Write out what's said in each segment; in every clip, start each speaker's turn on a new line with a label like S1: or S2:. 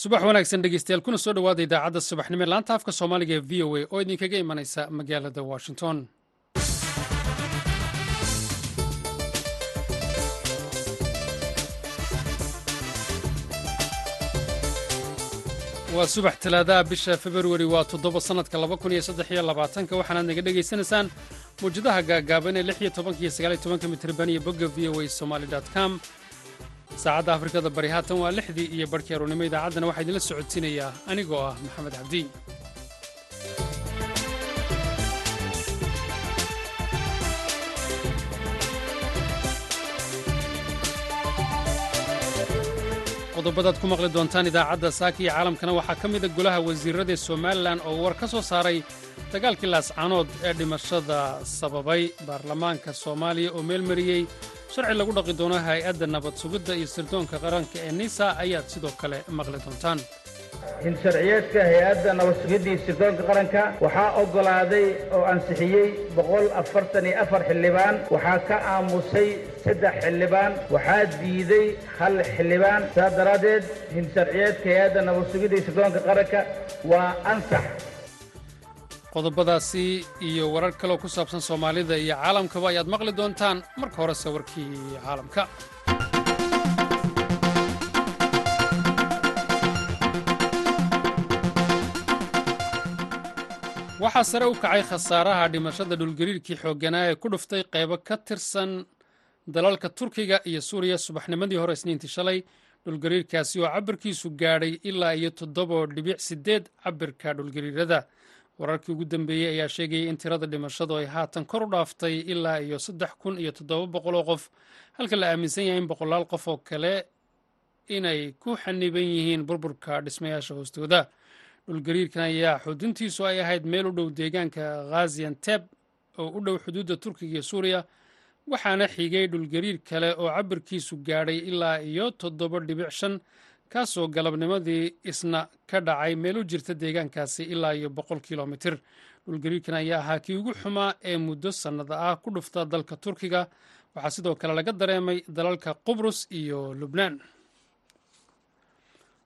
S1: subax wanaagsan dhegeystayaal kuna soo dhowaada idaacadda subaxnimo ee laanta afka soomaaliga ee v o a oo idinkaga imanaysa magaalada washington. Waa subax talaadaha bisha februari waa toddoba sannadka laba kun iyo saddex iyo labaatanka. Waxaanaad naga dhegaysanaysaan mawjadaha gaagaaban ee lix iyo tobanka iyo sagaal iyo tobanka mitriban bogga v o a somaali com saacadda afrikada bari haatan waa lixdii iyo barhkii arournimo idaacaddana waxaa idinla socodsiinayaa anigoo ah maxamed cabdi qodobadaad ku maqli doontaan idaacadda saaka iyo caalamkana waxaa ka mida golaha wasiirada somalilan oo war ka soo saaray dagaalkii laascanood ee dhimashada sababay baarlamaanka soomaaliya oo meelmariyey sharci lagu dhaqi doono hay'adda nabad sugidda iyo sirdoonka qaranka ee nisa ayaad sidoo kale maqli doontaan.
S2: Hinsharciyeedka hay'adda nabad sugidda iyo sirdoonka qaranka waxaa oggolaaday oo ansixiyey boqol afartan iyo afar xildhibaan waxaa ka aamusay saddex xildhibaan waxaa diiday hal xildhibaan. Saas daraaddeed hinsharciyeedka hay'adda nabad sugidda iyo sirdoonka qaranka waa ansax
S1: qodobadaasi iyo warar kaleo ku saabsan soomaalida iyo caalamkaba ayaad maqli doontaan marka horese warkii caalamka. Waxaa sare u kacay khasaaraha dhimashada dhulgariirkii xoogganaa ee ku dhuftay qaybo ka tirsan dalalka turkiga iyo suuriya. Subaxnimadii hore isniintii shalay dhulgariirkaasi oo cabirkiisu gaadhay ilaa iyo toddobo dhibic siddeed cabirka dhulgariirada wararkii ugu dambeeyey ayaa sheegayay in tirada dhimashadu ay haatan kor u dhaaftay ilaa iyo saddex kun iyo toddoba boqol oo qof halka la aaminsan yahay in boqolaal qof oo kale inay ku xaniban yihiin burburka dhismayaasha hoostooda. Dhulgariirkan ayaa xuduntiisu ay ahayd meel u dhow deegaanka khazianteb oo u dhow xuduudda turkiga iyo suuriya waxaana xigay dhulgariir kale oo cabirkiisu gaadhay ilaa iyo toddoba dhibic shan kaasoo galabnimadii isna ka dhacay meel u jirta deegaankaasi ilaa iyo boqol kilomitir. Dhulgariirkan ayaa ahaa kii ugu xumaa ee muddo sannada ah ku dhufta dalka turkiga. Waxaa sidoo kale laga dareemay dalalka qubrus iyo lubnaan.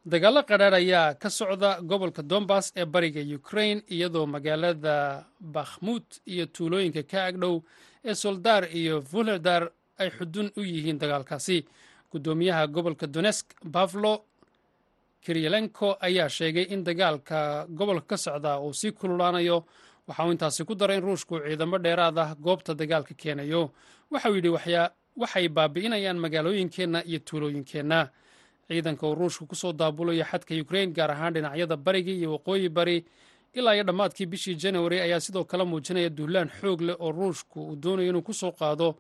S1: Dagaallo qadhaadh ayaa ka socda gobolka dombas ee bariga ukrain iyadoo magaalada bakhmut iyo tuulooyinka ka agdhow ee soldar iyo vuhledar ay xudun u yihiin dagaalkaasi. Guddoomiyaha gobolka donesk bavlo kiryelenko ayaa sheegay in dagaalka gobolka ka socda uu sii kululaanayo. Waxa uu intaasi ku daray in ruushku ciidamo dheeraad ah goobta dagaalka keenayo. Waxauu yidhi waxay baabi'inayaan magaalooyinkeenna iyo tuulooyinkeenna. Ciidanka uu ruushku ku soo daabulayo xadka ukrain gaar ahaan dhinacyada bariga iyo waqooyi bari ilaa iyo dhammaadkii bishii janawari ayaa sidoo kale muujinaya duulaan xoog leh oo ruushku uu doonayo inuu ku soo qaado.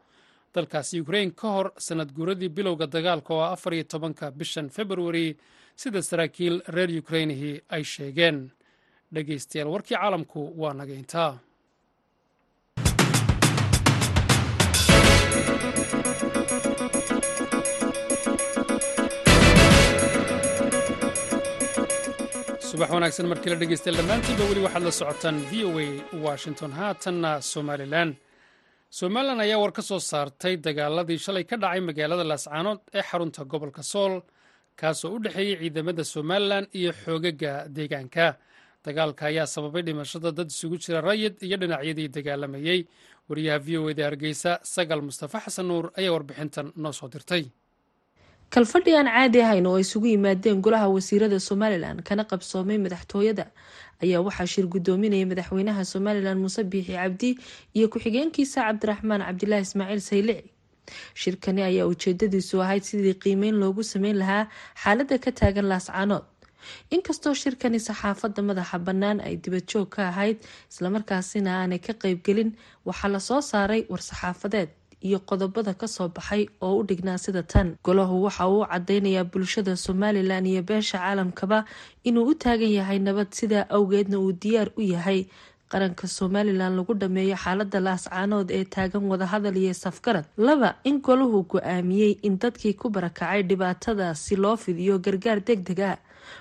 S1: Dalkaasi ukrain ka hor sanad guuradii bilowga dagaalka oo afar iyo tobanka bishan februari sida saraakiil reer ukrainihii ay sheegeen. Dhegaystayaal warkii caalamku waa naga intaa. Subax wanaagsan markii la dhegeystayaal dhammaantiinba weli waxaad la socotaan v o a washington. Haatanna somalilan. Somalilan ayaa war ka soo saartay dagaaladii shalay ka dhacay magaalada laascaanood ee xarunta gobolka sool kaasoo u dhexeeyey ciidamada somalilan iyo xoogaga deegaanka. Dagaalka ayaa sababay dhimashada dad isugu jira rayid iyo dhinacyadii dagaalamayey wariyaha v o eda hargeysa sagal mustafa xasan nuur ayaa warbixintan noo soo dirtay.
S3: Kalfadhi aan caadi ahayn oo ay isugu yimaadeen golaha wasiirada somalilan kana qabsoomay madaxtooyada ayaa waxaa shir gudoominayay madaxweynaha somalilan muuse biixi cabdi iyo ku-xigeenkiisa cabdiraxmaan cabdilaahi ismaaciil saylici shirkani ayaa ujeedadiisu ahayd sidii qiimeyn loogu sameyn lahaa xaalada ka taagan laascaanood inkastoo shirkani saxaafadda madaxa bannaan ay dibadjoog ka ahayd islamarkaasina aanay ka qeybgelin waxaa la soo saaray war-saxaafadeed iyo qodobada ka soo baxay oo u dhignaa sida tan. Golahu waxa uu cadeynayaa bulshada somalilan iyo beesha caalamkaba inuu u taagan yahay nabad sidaa awgeedna uu diyaar u yahay qaranka somalilan lagu dhameeyo xaalada laascaanood ee taagan wadahadal iyo safgarad. Laba in golahu go'aamiyey in dadkii ku barakacay dhibaatadaasi loo fidiyo gargaar deg deg ah.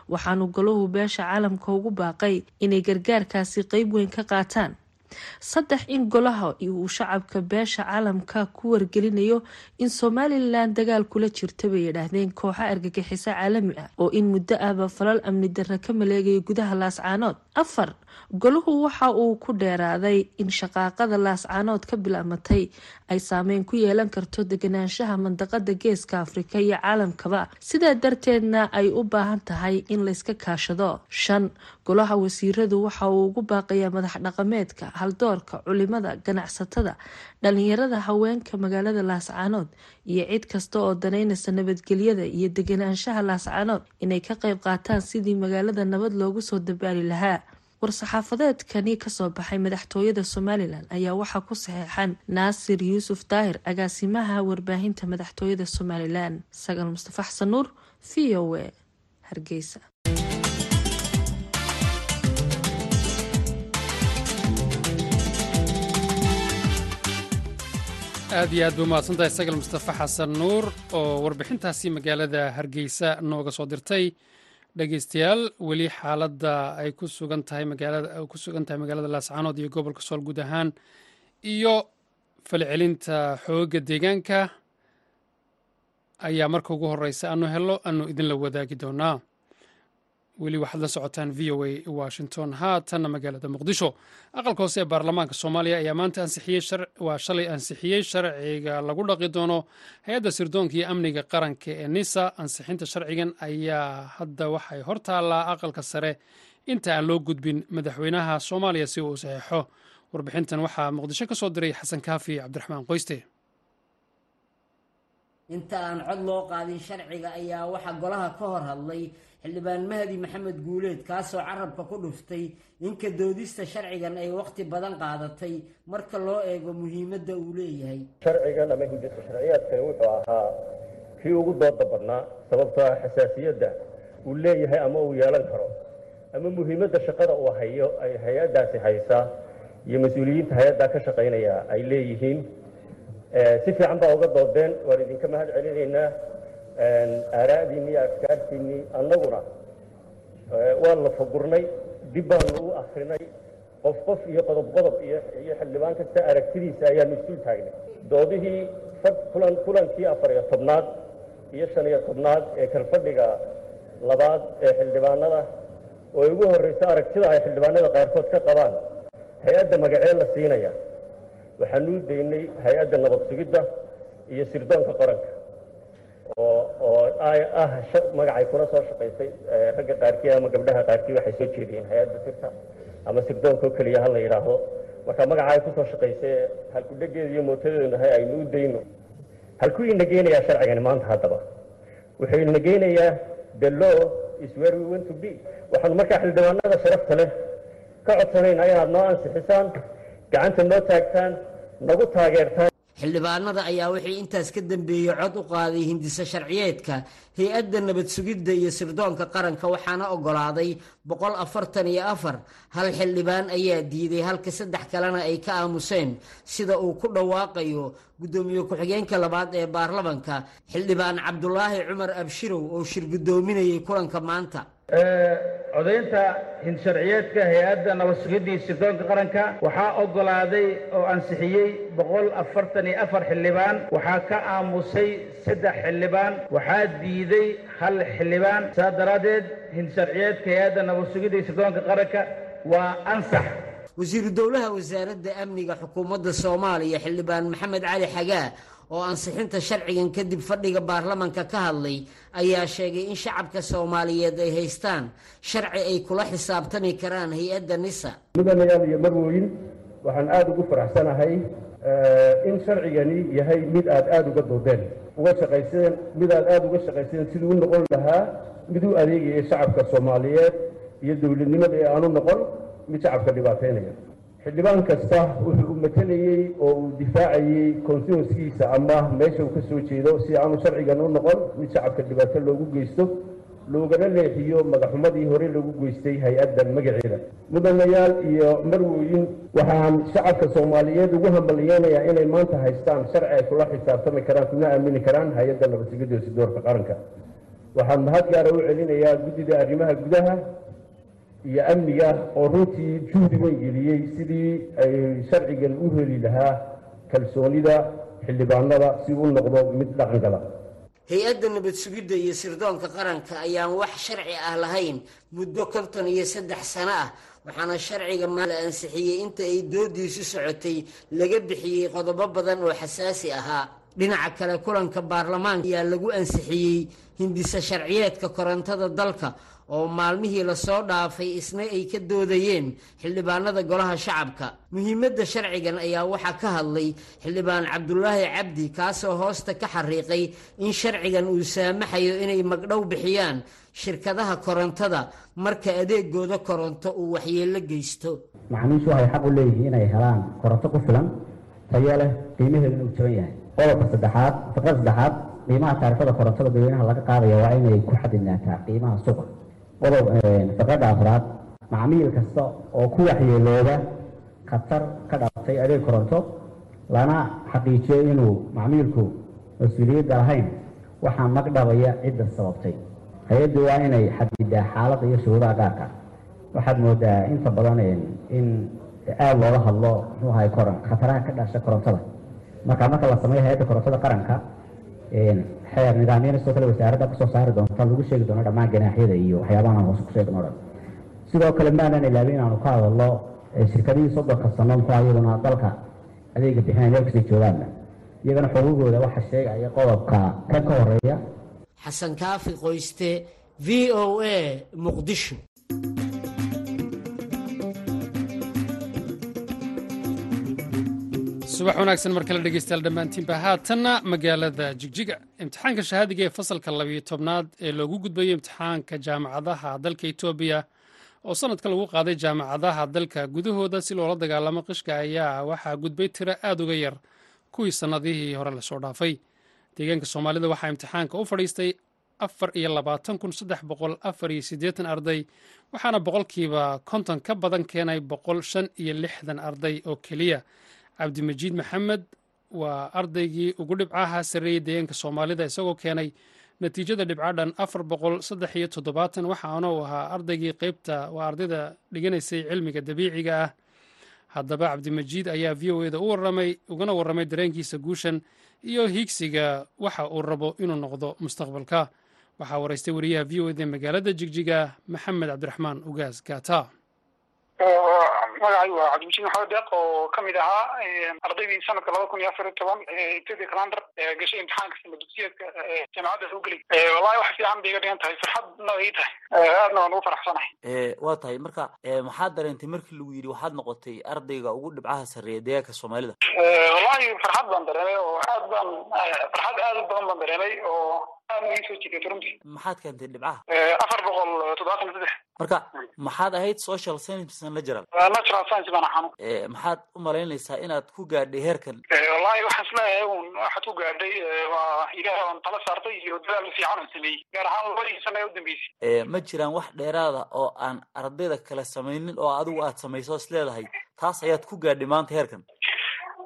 S3: Waxaanu golahu beesha caalamka ugu baaqay inay gargaarkaasi qeyb weyn ka qaataan saddex in golaha uu shacabka beesha caalamka ku wargelinayo in somalilan dagaal kula jirta bay yidhaahdeen kooxa argagixiso caalami ah oo in muddo ahba falal amni darra ka maleegaya gudaha laascaanood afar golahu waxa uu ku dheeraaday in shaqaaqada laascaanood ka bilaamatay ay saameyn ku yeelan karto deganaanshaha mandaqada geeska afrika iyo caalamkaba. Sidaa darteedna ay u baahan tahay in layska kaashado. Shan golaha wasiiradu waxa uu ugu baaqayaa madax dhaqameedka haldoorka culimada ganacsatada dhalinyarada haweenka magaalada laascaanood iyo cid kasta oo danaynaysa nabadgelyada iyo deganaanshaha laascaanood inay ka qayb qaataan sidii magaalada nabad loogu soo dabaali lahaa. War-saxaafadeedkani ka soo baxay madaxtooyada somalilan ayaa waxaa ku saxeexan naasir yuusuf daahir agaasimaha warbaahinta madaxtooyada somalilan. Sagal mustafa xasan nuur v o a hargeysa
S1: aad iyo aad buu mahadsantahay. Sagal mustafa xasan nuur oo warbixintaasi magaalada hargeysa nooga soo dirtay. Dhegeystayaal weli xaaladda ay ku sugan tahay ku sugan tahay magaalada laascaanood iyo gobolka sool guud ahaan iyo falcelinta xoogga deegaanka ayaa marka ugu horeysa aanu helo aanu idinla wadaagi doonaa weli waxaad la socotaan v o a washington. Haatanna magaalada muqdisho. Aqalka hoose ee baarlamaanka soomaaliya ayaa maanta waa shalay ansixiyey sharciga lagu dhaqi doono. Hay'adda sirdoonka iyo amniga qaranka ee nisa ansixinta sharcigan ayaa hadda waxay hor taallaa aqalka sare. Inta aan loo gudbin madaxweynaha soomaaliya si uu saxeixo. Warbixintan waxaa muqdisho ka soo diray xasan kaafi cabdiraxmaan qoyste.
S4: Inta aan cod loo qaadin sharciga ayaa waxaa golaha ka hor hadlay xildhibaan mahdi maxamed guuleed kaasoo carabka ku dhuftay inka doodista sharcigan ay wakhti badan qaadatay marka loo eego muhiimadda uu leeyahay.
S5: Sharcigan ama hujjata sharciyaadkani wuxuu ahaa kii ugu dooda badnaa sababtoo ah xasaasiyadda uu leeyahay ama uu yeelan karo ama muhiimadda shaqada uu hayo ay hay'addaasi haysaa iyo mas'uuliyiinta hay'addaa ka shaqaynaya ay leeyihiin. Si fiican baa uga doodeen waan idinka mahad celinaynaa aaraa'diinni iyo afkaartiinnii annaguna waan la fagurnay dib baanu u akrinay qof qof iyo qodob qodob iyo xildhibaan kasta aragtidiisa ayaanu isul taagnay. Doodihii kulan kulankii afar iyo tobnaad iyo shan iyo tobnaad ee kalfadhiga labaad ee xildhibaanada oo ugu horreysa aragtida ay xildhibaanada qaarkood ka qabaan hay'adda magacee la siinaya. Waxaanu u daynay hay'adda nabad iyo sirdoonka qaranka oo ah magacay kuna soo shaqaysay ragga qaarkii ama gabdhaha qaarkii waxay soo jeediyeen hay'adda sirta ama sirdoonka oo keliya ha la yidhaahdo marka magaca ay ku soo shaqaysay halkudhegeeda iyo mootadeedunahay aynu u dayno. Halkuu ina geynayaa sharcigani maanta haddaba. Wuxuu ina geynayaa the law is where we want to be. Waxaanu markaa xildhibaanada sharafta leh ka codsanaynaa inaad noo ansixisaan gacanta noo taagtaan nagu taageertaan
S4: xildhibaanada ayaa wixii intaas ka dambeeyey cod u qaaday hindise sharciyeedka hay'adda nabad sugidda iyo sirdoonka qaranka waxaana oggolaaday boqol afartan iyo afar. Hal xildhibaan ayaa diiday halka saddex kalena ay ka aamuseen sida uu ku dhawaaqayo guddoomiye ku-xigeenka labaad ee baarlamanka xildhibaan cabdulaahi cumar abshirow oo shir guddoominayay kulanka maanta
S2: codaynta hinsharciyeedka hay'adda nabad sugidda iyo sirdoonka qaranka waxaa oggolaaday oo ansixiyey boqol afartan iyo afar xildhibaan waxaa ka aamusay saddex xildhibaan waxaa diiday hal xildhibaan. Saa daraaddeed hinsharciyeedka hay'adda nabad sugidda iyo sirdoonka qaranka waa ansax.
S4: Wasiiru dowlaha wasaaradda amniga xukuumadda soomaaliya xildhibaan maxamed cali xagaa oo ansixinta sharcigan kadib fadhiga baarlamanka ka hadlay ayaa sheegay in shacabka soomaaliyeed ay haystaan. Sharci ay kula xisaabtami karaan hay'adda nisa.
S5: Mudanayaal iyo marwooyin waxaan aada ugu faraxsanahay in sharcigani yahay mid aad aada uga doodeen. Uga shaqayseen mid aad aada uga shaqayseen siduu u noqon lahaa mid u adeegaya shacabka soomaaliyeed iyo dowladnimada ee aanu noqon mid shacabka dhibaataynaya xildhibaan kasta wuxuu matelayey oo uu difaacayey konstituenskiisa ama meesha uu ka soo jeedo si aanu sharcigan u noqon mid shacabka dhibaato loogu geysto loogana leexiyo magaxumadii hore loogu geystay hay'addan magaceeda. Mudanayaal iyo marwooyin waxaan shacabka soomaaliyeed ugu hambaliyeynayaa inay maanta haystaan sharci ay kula xisaabtami karaan kuna aamini karaan hay'adda nabadsugyada sidoorka qaranka. Waxaan mahad gaara u celinayaa guddida arrimaha gudaha iyo amniga oo runtii juhdi geliyey sidii ay sharcigan u heli lahaa kalsoonida xildhibaanada si uu noqdo mid dhaqangala.
S4: Hay'adda nabad sugidda iyo sirdoonka qaranka ayaan wax sharci ah lahayn muddo konton iyo saddex sano ah waxaana sharciga la ansixiyey inta ay doodiisu socotay laga bixiyey qodobo badan oo xasaasi ahaa dhinaca kale kulanka baarlamaanka ayaa lagu ansixiyey hindisa sharciyeedka korontada dalka oo maalmihii la soo dhaafay isna ay ka doodayeen xildhibaanada golaha shacabka. Muhiimadda sharcigan ayaa waxaa ka hadlay xildhibaan cabdulaahi cabdi kaasoo hoosta ka xariiqay in sharcigan uu saamaxayo inay magdhow bixiyaan shirkadaha korontada marka adeegooda koronto uu waxyeello geysto.
S6: Macaamiishu waxay xaq u leeyihiin inay helaan koronto ku filan tayo leh qiimaheeduna uu jaban yahay qodobka saddexaad fiqada saddexaad qiimaha taarifada korontada dadweynaha laga qaadaya waa inay ku xadidnaataa qiimaha suuqa. Qodob fiqada afraad macmiil kasta oo ku waxyeelooba khatar ka dhalatay adeeg koronto lana xaqiijiyo inuu macmiilku mas'uuliyadda lahayn waxaa magdhabaya cidda sababtay. Hay'addu waa inay xadidaa xaaladda iyo shuruudaha gaarka. Waxaad moodaa inta badan in aada looga hadlo muxuu ahay koron khataraha ka dhasha korontada marka marka la sameeyo hay'adda korontada qaranka xeer nidaamyana sidoo kale wasaaradda ku soo saari doonta lagu sheegi doono dhammaan ganaaxyada iyo waxyaabahan aan ku sheegno dhan. Sidoo kale maanaan ilaabin inaanu ka hadalno shirkadihii soddonka sano muxuu iyaguna dalka adeega bixinaya meel kastay joogaanna iyagana xuquuqooda waxa sheegaya qodobka kan ka horreeya
S4: xasan kaafi qoyste v o a muqdisho
S1: subax wanaagsan mar kale dhegeystayaal dhammaantiinba haatanna magaalada jigjiga. Imtixaanka shahaadiga ee fasalka labiyo tobnaad ee loogu gudbayo imtixaanka jaamacadaha dalka etoobiya oo sanadka lagu qaaday jaamacadaha dalka gudahooda si loola dagaalamo qishka ayaa waxaa gudbay tiro aada uga yar kuwii sannadihii hore la soo dhaafay. Deegaanka soomaalida waxaa imtixaanka u fadhiistay afar iyo labaatan kun saddex boqol afar iyo siddeetan arday waxaana boqolkiiba konton ka badan keenay boqol shan iyo lixdan arday oo keliya cabdimajiid maxamed waa ardaygii ugu dhibcaha sarreeyey deegaanka soomaalida isagoo keenay natiijada dhibcadhan afar boqol saddex iyo toddobaatan waxaana uu ahaa ardaygii qeybta waa ardayda dhiganaysay cilmiga dabiiciga ah. Haddaba cabdimajiid ayaa v o eda u waramay ugana warramay dareenkiisa guushan iyo hiigsiga waxa uu rabo inuu noqdo mustaqbalka. Waxaa waraystay wariyaha v o eda magaalada jigjiga maxamed cabdiraxmaan ugaas gaata
S7: magacay waa cabdimajiid maxamed deeq oo ka mid ahaa ardaydii sanadka laba kun iyo afar iyo toban ethiopia calander gashay imtixaanka sana dugsiyeedka jaamacadda soo gelay wallahi wax fiican bay iga dhigan tahay farxadna ay tahay aadna waan ugu faraxsanahay
S8: waa tahay marka maxaad dareentay markii lagu yidhi waxaad noqotay ardayga ugu dhibcaha sarreeya deegaanka soomaalida
S7: wallahi farxad baan dareemay oo aad baan farxad aad u badan baan dareemay oo
S8: maxaad keentay dhibcaha
S7: afar boqol toddobaatan saddex
S8: marka maxaad ahayd social science natural?
S7: Natural science baan axanu
S8: maxaad u malaynaysaa inaad ku gaadhay heerkan?
S7: Wallahi waxaan is leeyahay un waxaad ku gaadhay waa ilaah on tala saartay iyo dadaal fiican on sameeyey gaar ahaan labadii sana ee u dambeysay.
S8: Ma jiraan wax dheeraada oo aan ardayda kale samaynin oo adigu aad samayso is leedahay? Taas ayaad ku gaadhay maanta heerkan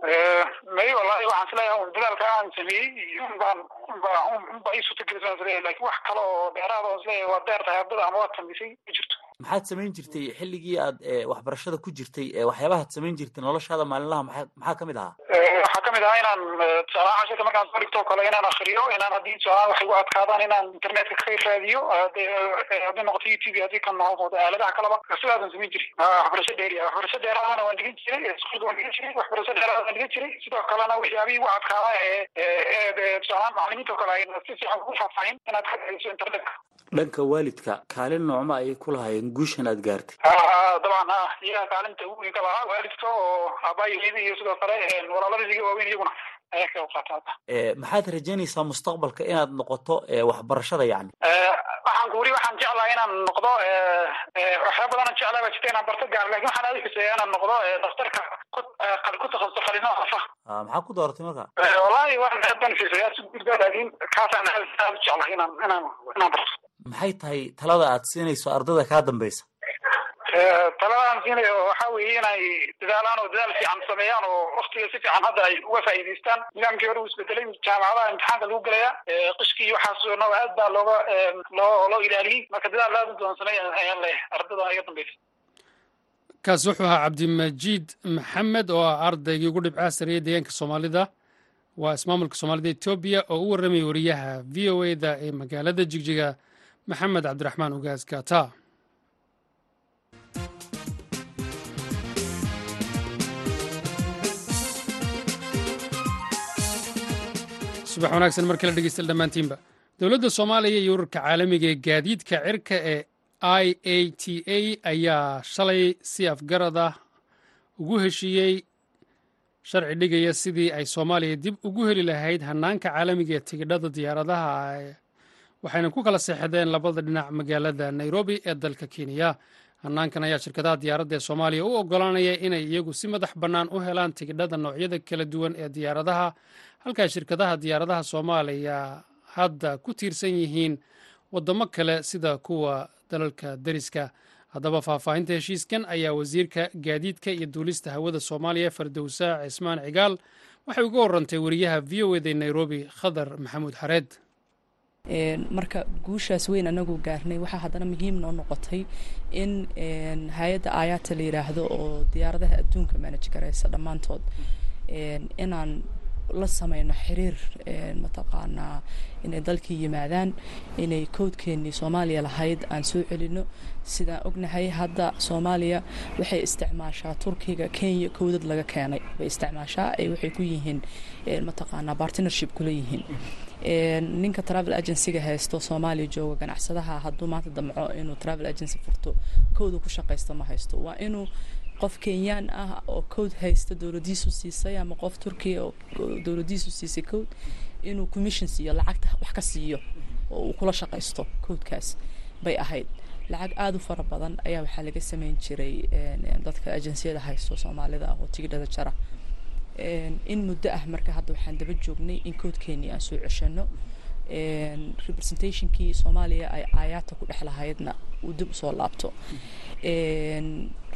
S7: may wallahi waxaan is leeyahay un dadaalka aan sameeyey unbaan unba unba ii suurtagelisaan is leeyahay laakiin wax kale oo dheeraada on waa deer tahay ardada ama waad samaysay ma jirto
S8: maxaad samayn jirtay xilligii aad waxbarashada ku jirtay waxyaabahaad samayn jirtay noloshaada maalinlaha? Maa maxaa ka mid ahaa?
S7: Waxaa ka mid ahaa inaan tusaalaha cashirka markaan soo dhigto kale inaan akriyo inaan haddii tusaalaha waxay gu adkaadaan inaan internetka ka raadiyo hadday noqoto youtube haddii ka noqoto aaladaha kaleba sidaasan samayn jiray. Waxbarasho dheeri waxbarasho dheeraadana waan dhigan jiray iskuulka waan dhigan jiray waxbarasho dheeraada waan dhigan jiray. Sidoo kalena waxyaabihii gu adkaada ee tusaalaha macalimiinta o kale ayna si fiican ugu faahfaahin inaad ka raadiso internetka
S8: dhanka waalidka kaalin noocma ayay ku lahaayeen guushan aad gaartay.
S7: Dabcan iyaga kaalinta ugu weyn ka lahaa waalidka oo aabaayaheeda iyo sidoo kale walaaladiisiga waaweyn iyaguna ayaa ka qaata
S8: maxaad rajaynaysaa mustaqbalka inaad noqoto waxbarashada yani
S7: waxaan ku wuri waxaan jeclaha inaan noqdo waxyaaba badan jeclaa baa jirta inaan barto gaar laakiin waxaan aada xuseeya inaan noqdo daktarka ku takhasuso qalino afa
S8: maxaa ku dooratay marka?
S7: Wallahi waxaan aad baan xuseeya si guudba laakin kaasaan aad jeclahay inaan inaan inaan barto
S8: maxay tahay talada aad siinayso ardada kaa dambeysa
S7: taladaan siinaya waxaa weeye inay dadaalaan oo dadaal fiican sameeyaan oo waktiga si fiican hadda ay uga faa'iidaystaan. Nidaamkii hore uu isbedelay jaamacadaha imtixaanka lagu gelaya qishkii iyo waxaas no aad baa looga loo loo ilaaliyey. Marka dadaal aad u doon sameeya ayaan leeyahay ardada iga dambeysa
S1: kaasi wuxuu ahaa cabdimajiid maxamed oo ah ardaygii ugu dhibcaa sariyey deegaanka soomaalida. Waa ismaamulka soomaalida etoobiya oo u warramayay wariyaha v o eda ee magaalada jigjiga maxamed cabdiraxmaan ugaas gata subax wanaagsan mar kale dhegeystayaal dhammaantiinba. Dowladda soomaaliya iyo ururka caalamiga ee gaadiidka cirka ee i a t a ayaa shalay si afgarad ah ugu heshiiyey sharci dhigaya sidii ay soomaaliya dib ugu heli lahayd hanaanka caalamiga ee tigidhada diyaaradaha waxayna ku kala seexdeen labada dhinac magaalada nairobi ee dalka kenya. Hanaankan ayaa shirkadaha diyaaradda ee soomaaliya u ogolaanaya inay iyagu si madax bannaan u helaan tigidhada noocyada kala duwan ee diyaaradaha halkaa shirkadaha diyaaradaha soomaaliya hadda ku tiirsan yihiin waddamo kale sida kuwa dalalka deriska. Haddaba faahfaahinta heshiiskan ayaa wasiirka gaadiidka iyo duulista hawada soomaaliya fardowsa cismaan cigaal waxay uga warantay wariyaha v o eda nairobi khadar maxamuud xareed
S9: marka guushaas weyn anagu gaarnay waxaa haddana muhiim noo noqotay in hay'adda aayaata la yidhaahdo oo diyaaradaha adduunka manaj garaysa dhammaantood. Inaan la sameyno xiriir mataqaanaa inay dalkii yimaadaan inay koodkeenii soomaaliya lahayd aan soo celino. Sidaan ognahay hadda soomaaliya waxay isticmaashaa turkiga kenya koodad laga keenay. Bay isticmaashaa ay waxay ku yihiin mataqaanaa partnership kula yihiin ninka travel agencyga haysto soomaaliya jooga ganacsadaha hadduu maanta damco inuu travel agency furto kooda ku shaqaysto ma haysto. Waa inuu qof kenyaan ah oo code haysta dowladiisu siisay ama qof turkiya oo dowladiisu siisay code inuu commission siiyo lacagta wax ka siiyo oo uu kula shaqaysto codekaas bay ahayd. Lacag aada u fara badan ayaa waxaa laga sameyn jiray dadka agenciyada haysto soomaalida ah oo tigidhada jara in muddo ah marka hadda waxaan daba joognay in codekeenii aan soo ceshano. Representationkii soomaaliya ay aayaata ku dhex lahaydna uu dib u soo laabto.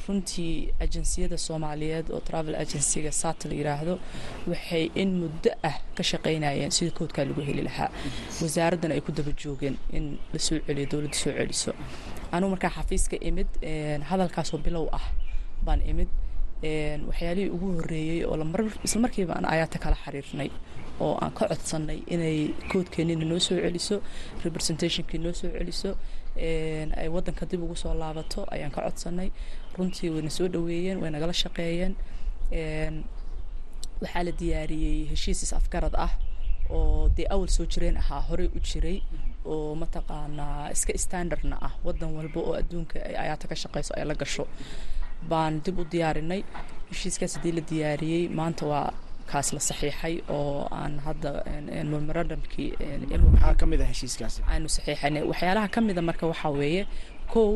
S9: Runtii agenciyada soomaaliyeed oo travel agencyga saata la yiraahdo waxay in muddo ah ka shaqeynayeen sidii koodkaa lagu heli lahaa. Wasaaraddana ay ku daba joogeen in la soo celiyo dowladda soo celiso. Anugu markaa xafiiska imid hadalkaasoo bilow ah baan imid waxyaalihii ugu horeeyey oo isla markiiba aan aayaata kala xiriirnay oo aan ka codsannay inay koodkeenina noo soo celiso representationkii noo soo celiso ay waddanka dib ugu soo laabato ayaan ka codsannay. Runtii wayna soo dhoweeyeen way nagala shaqeeyeen. Waxaa la diyaariyey heshiisis afgarad ah oo dee awal soo jireen ahaa horey u jiray oo mataqaanaa iska standardna ah. Waddan walba oo adduunka ay ayaata ka shaqeyso ay la gasho baan dib u diyaarinay. Heshiiskaas haddii la diyaariyey maanta waa kaas la saxiixay oo aan hadda memorandumkii
S10: maxaa ka mid ah
S9: aanu saxiixanay waxyaalaha ka mida marka waxaa weeye kow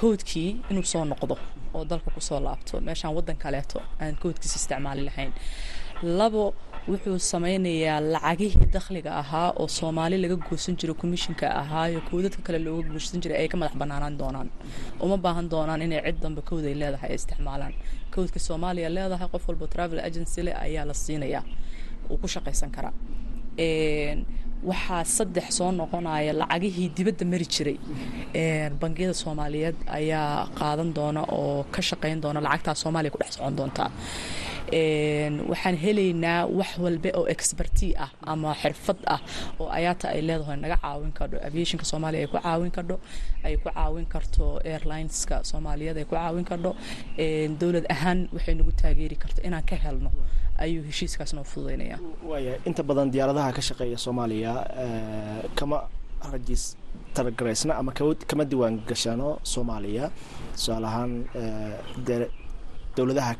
S9: koodkii inuu soo noqdo oo dalka ku soo laabto meeshaan waddan kaleeto aan koodkiisa isticmaali lahayn. Labo wuxuu sameynayaa lacagihii dakhliga ahaa oo soomaali laga goosan jiro commissionka ahaayo koodadka kale looga goosan jiray ay ka madax banaanaan doonaan. Uma baahan doonaan inay cid dambe kood ay leedahay ay isticmaalaan. Koodka soomaaliya leedahay qof walba travel agency leh ayaa la siinayaa uu ku shaqaysan karaa. Waxaa saddex soo noqonaya lacagihii dibadda mari jiray. Bangiyada soomaaliyeed ayaa qaadan doona oo ka shaqayn doona lacagtaa soomaaliya ku dhex socon doontaa waxaan helaynaa wax walba oo experti ah ama xirfad ah oo ayaata ay leedahay naga caawin kardho aviationka soomaaliya ay ku caawin kardho ay ku caawin karto airlineska soomaaliyeed ay ku caawin kardho dowlad ahaan waxay nagu taageeri karto inaan ka helno. Ayuu heshiiskaas noo fududeynaya
S10: waaya inta badan diyaaradaha ka shaqeeya soomaaliya kama rajis talagaraysna ama kama diwaan gashano soomaaliya. Tusaale ahaan dowladaha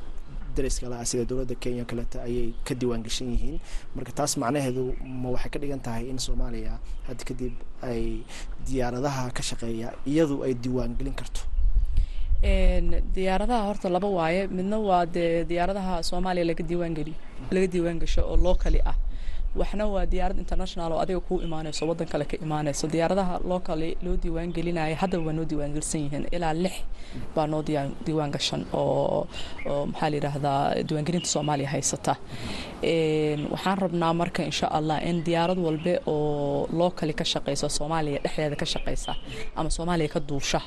S10: dariska la sida dowladda kenya kaleeta ayay ka diwaan gashan yihiin. Marka taas macnaheedu ma waxay ka dhigan tahay in soomaaliya hadda kadib ay diyaaradaha ka shaqeeya iyadu ay diwaan gelin karto.
S9: Diyaaradaha horta laba waaye. Midna waa dee diyaaradaha soomaaliya laga diiwaangeliyo laga diiwaan gasho oo locally ah waxna waa diyaarad international oo adiga kuu imaanayso waddan kale ka imaanayso diyaaradaha kale loo diiwaan gelinaya waa noo diiwaan gelsan yihiin. Ilaa lix baa noo diiwaan gashan oo oo maxaa la yidhaahdaa diiwaangelinta soomaaliya haysata. Waxaan rabnaa marka insha allah in diyaarad walbe oo kale ka shaqeysa soomaaliya dhexdeeda ka shaqeysa ama soomaaliya ka duusha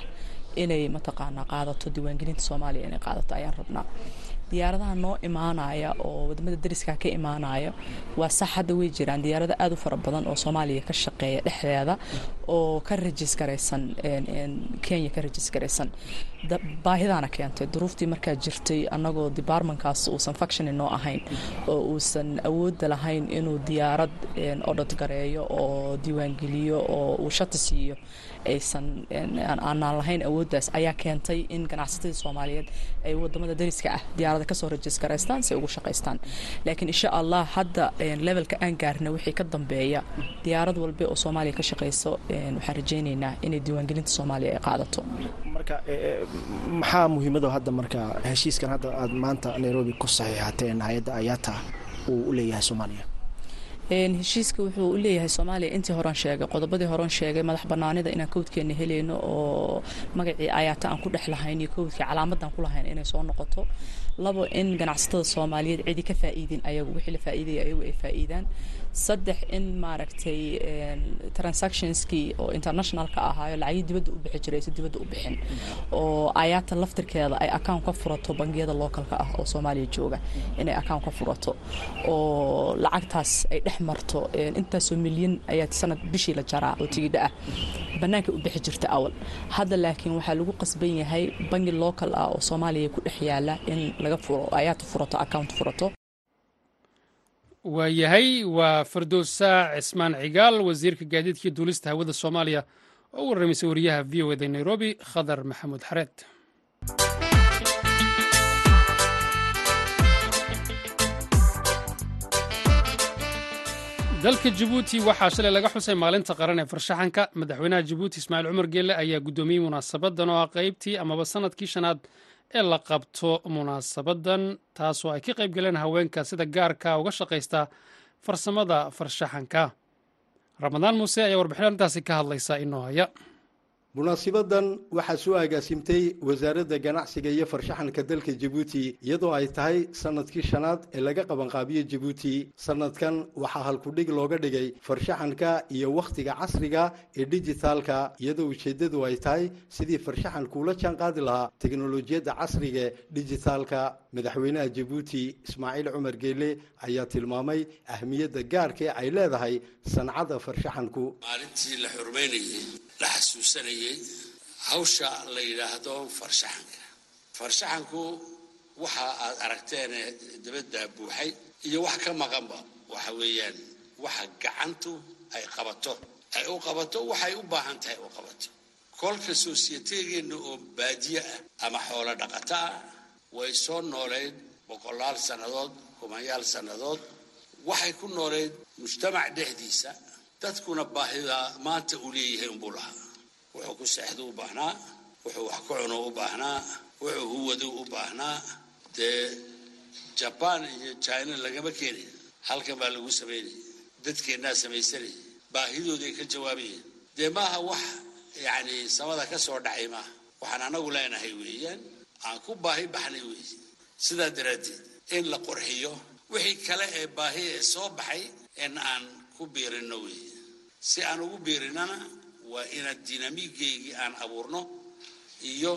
S9: inay mataqaanaa qaadato diiwaangelinta soomaaliya inay qaadato ayaan rabnaa diyaaradaha noo imaanaya oo waddamada dariska ka imaanaya waa sax hadda way jiraan. Diyaarado aada u fara badan oo soomaaliya ka shaqeeya dhexdeeda oo ka rajis garaysan kenya ka rajis garaysan baahidaana keentay duruuftii markaa jirtay annagoo departmentkaas uusan functioni noo ahayn oo uusan awoodda lahayn inuu diyaarad odhod gareeyo oo diiwaangeliyo oo uu shati siiyo aysan aanaan lahayn awooddaas. Ayaa keentay in ganacsatadii soomaaliyeed ay waddamada dariska ah diyaarada ka soo rajis garaystaan si ay ugu shaqaystaan. Laakiin insha allah hadda levelka aan gaarna wixii ka dambeeya diyaarad walbe oo soomaaliya ka shaqayso waxaan rajaynaynaa inay diiwaangelinta soomaaliya ay qaadato.
S10: Marka maxaa muhiimado hadda marka heshiiskan hadda aad maanta nairobi ku saxiixateen hay'adda ayaata uu u leeyahay soomaaliya?
S9: Heshiiska wuxuu u leeyahay soomaaliya intii horan sheegay qodobadii horan sheegay madax banaanida inaan kowdkeena helayno oo magacii ayaata aan ku dhex lahayn iyo kowdkii calaamadaan ku lahayn inay soo noqoto. Labo in ganacsatada soomaaliyeed cidi ka faa'iidin ayagu wixii la faa'iidaya ayagu ay faa'iidaan saddex in maaragtay transactionskii oo internationalka ahaayo lacagii dibadda u bixi jiray si dibadda u bixin. Oo ayaata laftirkeeda ay account ka furato bangiyada localka ah oo soomaaliya jooga inay account ka furato. Oo lacagtaas ay dhex marto intaasoo milyan ayaa sanad bishii la jaraa oo tigidha ah. Bannaanka u bixi jirta awal. Hadda laakiin waxaa lagu qasban yahay bangi local ah oo soomaaliya ku dhex yaalla in laga furo ayaata furato account furato
S1: waayahay waa fardowsa cismaan cigaal wasiirka gaadiidkii duulista hawada soomaaliya oo u warramaysay wariyaha v o eda nairobi khadar maxamuud xareed. Dalka jabuuti waxaa shalay laga xusay maalinta qaran ee farshaxanka. Madaxweynaha jabuuti ismaaciil cumar geelle ayaa guddoomiyey munaasabadan oo ah qaybtii amaba sannadkii shanaad ee la qabto munaasabadan taasoo ay ka qayb galeen haweenka sida gaarka uga shaqaysta farsamada farshaxanka. Ramadaan muuse ayaa warbixin arrintaasi ka hadlaysa inoo haya
S11: munaasibadan waxaa soo agaasimtay wasaaradda ganacsiga iyo farshaxanka dalka jabuuti iyadoo ay tahay sannadkii shanaad ee laga qabanqaabiyo jabuuti sanadkan waxaa halkudhig looga dhigay farshaxanka iyo wakhtiga casriga ee dijitaalka iyadoo ujeeddadu ay tahay sidii farshaxankuula jaanqaadi lahaa teknolojiyadda casriga dijitaalka. Madaxweynaha jabuuti ismaaciil cumar geele ayaa tilmaamay ahmiyadda gaarkae ay leedahay sancadda farshaxanku
S12: la xasuusanayey hawsha la yidhaahdo farshaxanka. Farshaxanku waxa aad aragteene dabadda buuxay iyo wax ka maqanba. Waxa weeyaan waxa gacantu ay qabato. Ay u qabato waxay u baahan tahay u qabato. Kolka soosiyetegeenna oo baadiye ah ama xoolo dhaqato ah way soo nooleyd boqolaal sannadood kumanyaal sannadood. Waxay ku nooleyd mujtamac dhexdiisa dadkuna baahida maanta uu leeyahay unbuu lahaa. Wuxuu ku seexdu u baahnaa wuxuu wax ku cuno u baahnaa wuxuu huwadu u baahnaa. Dee jabaan iyo china lagama keenin halkan baa lagu samaynaya dadkeennaa samaysanaya baahidooday ka jawaabayeen dee maaha wax yacni samada ka soo dhacay maaha waxaan anagu leenahay weeyaan aan ku baahi baxnay weeye sidaa daraaddeed in la qurxiyo wixii kale ee baahi ee soo baxay in aan ku biirinno weeye. Si aan ugu biirinnana waa inaad dinamiigeygii aan abuurno iyo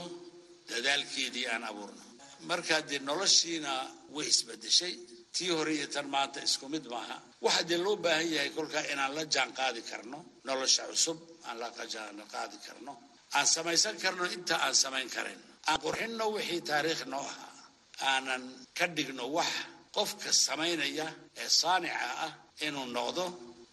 S12: dadaalkeedii aan abuurno. Markaa dee noloshiina way isbedeshay tii hore iyo tan maanta isku mid maaha. Waxaa dee loo baahan yahay kolkaa inaan la jaan qaadi karno nolosha cusub aan la qaadi karno aan samaysan karno inta aan samayn karin. Aan qurxinno wixii taariikh noo ahaa. Aanan ka dhigno wax qofka samaynaya ee saanica ah inuu noqdo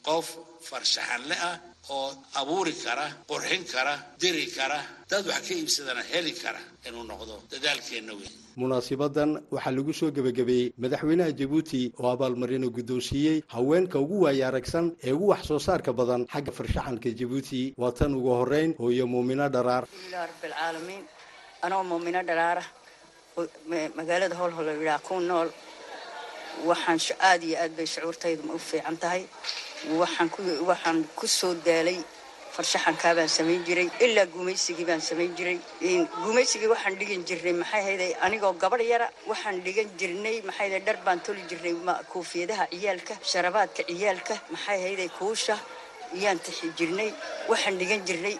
S12: qof farshaxanle ah oo abuuri kara qurxin kara diri kara dad wax ka iibsadana heli kara inuu noqdo dadaalkeenna wey
S11: munaasibadan waxaa lagu soo gebagabeeyey madaxweynaha jabuuti oo abaalmarino guddoonsiiyey haweenka ugu waaya aragsan ee ugu wax soo saarka badan xagga farshaxanka jabuuti waa tan ugu horreyn hooyo muumino dharaar.
S13: Alhamdulilah rabbilcaalamiin anoo muumino dharaara magaalada howlhol yidhaha ku nool. Waxaan aad iyo aad bay shucuurtaydu u fiican tahay waxaan ku soo daalay farshaxankaa baan samayn jiray ilaa gumaysigii baan samayn jiray. Gumaysigii waxaan dhigan jirnay maxay hayday anigoo gabadh yara waxaan dhigan jirnay maxay hayday dhar baan toli jirnay koofiyadaha ciyaalka sharabaadka ciyaalka maxay hayday kuusha iyaan tixi jirnay. Waxaan dhigan jirnay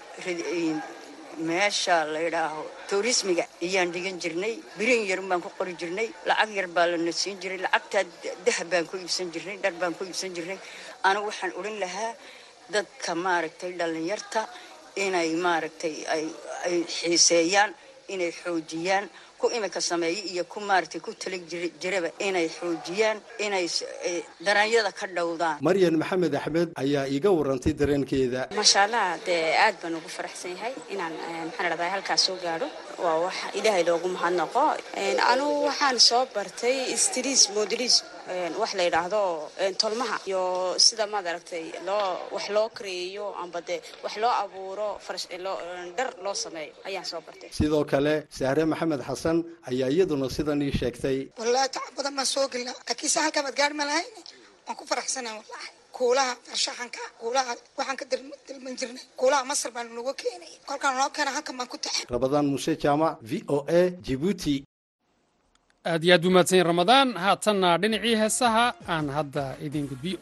S13: meesha la yidhaaho turismiga ayaan dhigan jirnay birin yarun baan ku qori jirnay lacag yar baa lana siin jiray lacagtaa dahab baan ku iibsan jirnay dhar baan ku iibsan jirnay anigu waxaan odhan lahaa dadka maaragtay dhallinyarta inay maaragtay ay xiiseeyaan inay xoojiyaan ku imika sameeya iyo ku maaragtay ku tala jiraba inay xoojiyaan inay daraanyada ka dhowdaan.
S11: Maryan maxamed axmed ayaa iiga warantay dareenkeeda.
S14: Maasha allah dee aad baan ugu faraxsan yahay inaan maxaan dhahdaa halkaas soo gaadho. Waa wax ilaahay loogu mahadnaqo. Anugu waxaan soo bartay stris modelis wax la yidhaahdo tolmaha. Iyo sida maad aragtay loo wax loo kareeyo amba wax loo abuuro dhar loo sameeyo. Ayaan soo bartay.
S11: Sidoo kale sahre maxamed xasan ayaa iyaduna sidan ii sheegtay.
S15: Wallaahi tacab badan baan soo gelina laakiinse halkaa maad gaari ma lahayn waan ku faraxsanaa wallaahi. Kuulaha farshaxanka kuulaha waxaan ka dalban jirnay. Kuulaha masar baan nagu keenay. Kolkaan noo keena halkan baan ku taxay
S11: rabadaan muuse jaamac v o a jibuuti
S16: aad iyo aad buu mahadsan yahin ramadaan. Haatanna dhinacii heesaha aan hadda idiin gudbiyo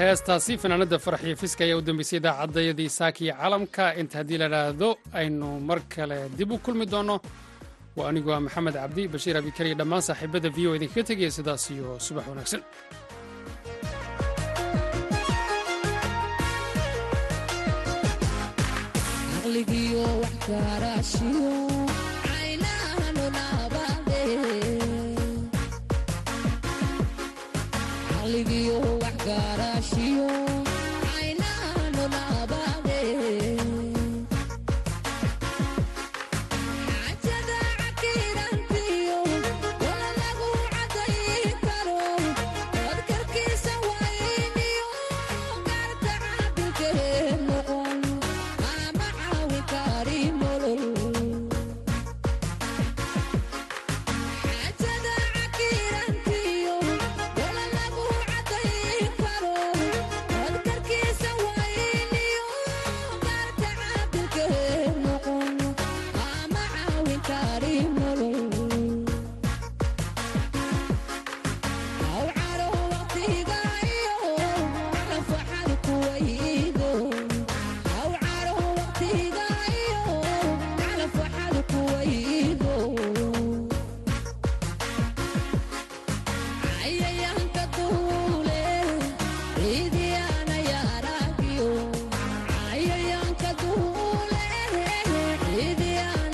S16: heestaasi fanaanada faraxiyo fiska ayaa u dambeysay idaacadayadii saakiya calamka inta haddii la dhaahdo aynu mar kale dib u kulmi doonno waa anigu waa maxamed cabdi bashiir abikariya dhammaan saaxiibada v o idinkaga tegaya sidaas iyo subax wanaagsan.
S17: Wax gaara